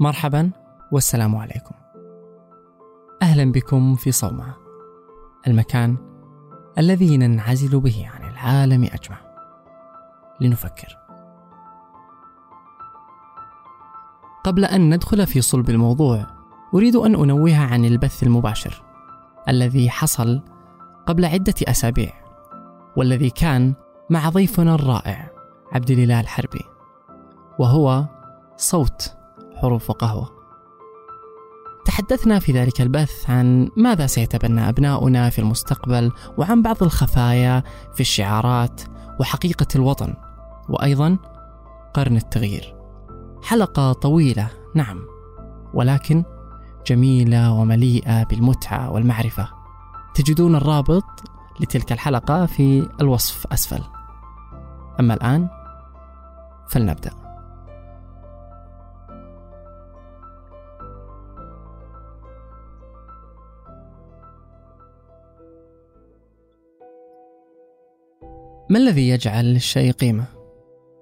مرحبا والسلام عليكم. أهلا بكم في صومعة المكان الذي ننعزل به عن العالم أجمع لنفكر. قبل أن ندخل في صلب الموضوع أريد أن أنوه عن البث المباشر الذي حصل قبل عدة أسابيع والذي كان مع ضيفنا الرائع عبد الاله الحربي وهو صوت حروف وقهوة. تحدثنا في ذلك البث عن ماذا سيتبنى أبناؤنا في المستقبل وعن بعض الخفايا في الشعارات وحقيقة الوطن وأيضا قرن التغيير. حلقة طويلة نعم ولكن جميلة ومليئة بالمتعة والمعرفة. تجدون الرابط لتلك الحلقة في الوصف أسفل. أما الآن فلنبدأ. ما الذي يجعل للشيء قيمة؟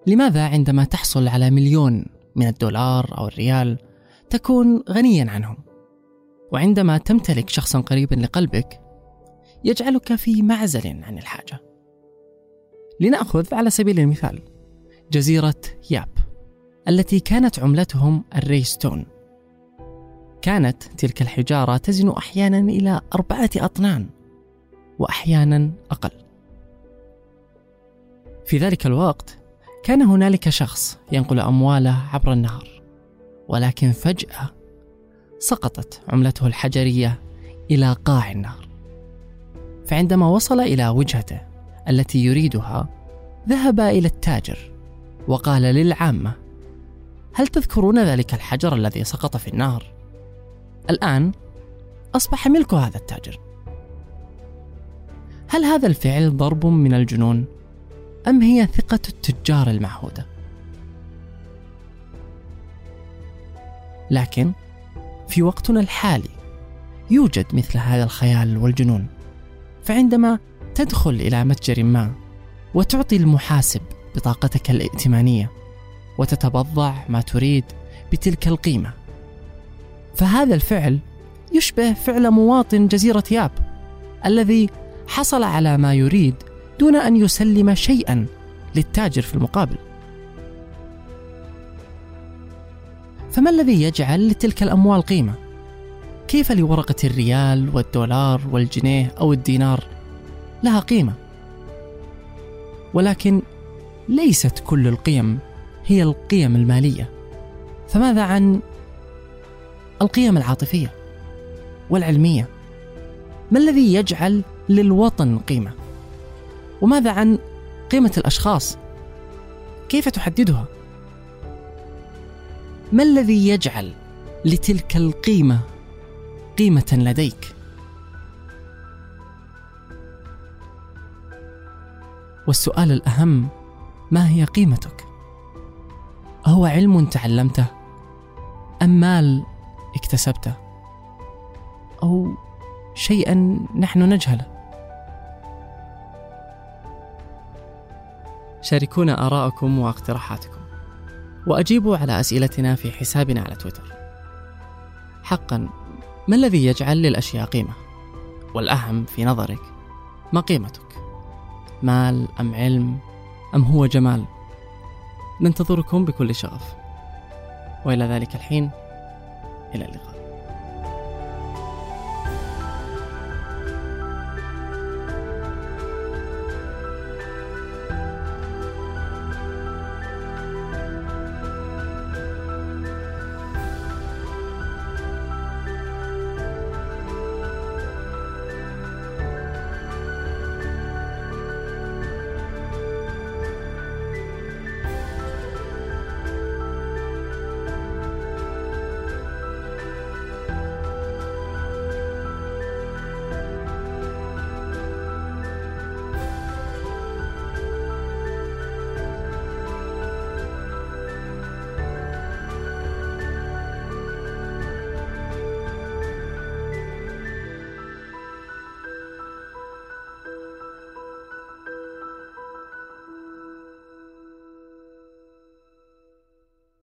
لماذا عندما تحصل على مليون من الدولار أو الريال تكون غنيا عنهم؟ وعندما تمتلك شخصا قريبا لقلبك يجعلك في معزل عن الحاجة. لنأخذ على سبيل المثال جزيرة ياب التي كانت عملتهم الريستون. كانت تلك الحجارة تزن أحيانا إلى أربعة أطنان وأحيانا أقل. في ذلك الوقت كان هنالك شخص ينقل أمواله عبر النهر ولكن فجأة سقطت عملته الحجرية إلى قاع النهر. فعندما وصل إلى وجهته التي يريدها ذهب إلى التاجر وقال للعامة هل تذكرون ذلك الحجر الذي سقط في النهر؟ الآن أصبح ملك هذا التاجر. هل هذا الفعل ضرب من الجنون؟ أم هي ثقة التجار المعهودة؟ لكن في وقتنا الحالي يوجد مثل هذا الخيال والجنون فعندما تدخل إلى متجر ما وتعطي المحاسب بطاقتك الائتمانية وتتبضع ما تريد بتلك القيمة فهذا الفعل يشبه فعل مواطن جزيرة ياب الذي حصل على ما يريد دون أن يسلم شيئا للتاجر في المقابل. فما الذي يجعل لتلك الأموال قيمة؟ كيف لورقة الريال والدولار والجنيه أو الدينار لها قيمة؟ ولكن ليست كل القيم هي القيم المالية. فماذا عن القيم العاطفية والعلمية؟ ما الذي يجعل للوطن قيمة؟ وماذا عن قيمة الأشخاص؟ كيف تحددها؟ ما الذي يجعل لتلك القيمة قيمة لديك؟ والسؤال الأهم ما هي قيمتك؟ أهو علم تعلمته؟ أم مال اكتسبته؟ أو شيئا نحن نجهله؟ شاركونا آراءكم واقتراحاتكم وأجيبوا على أسئلتنا في حسابنا على تويتر حقا ما الذي يجعل للأشياء قيمة؟ والأهم في نظرك ما قيمتك؟ مال أم علم أم هو جمال؟ ننتظركم بكل شغف وإلى ذلك الحين إلى اللقاء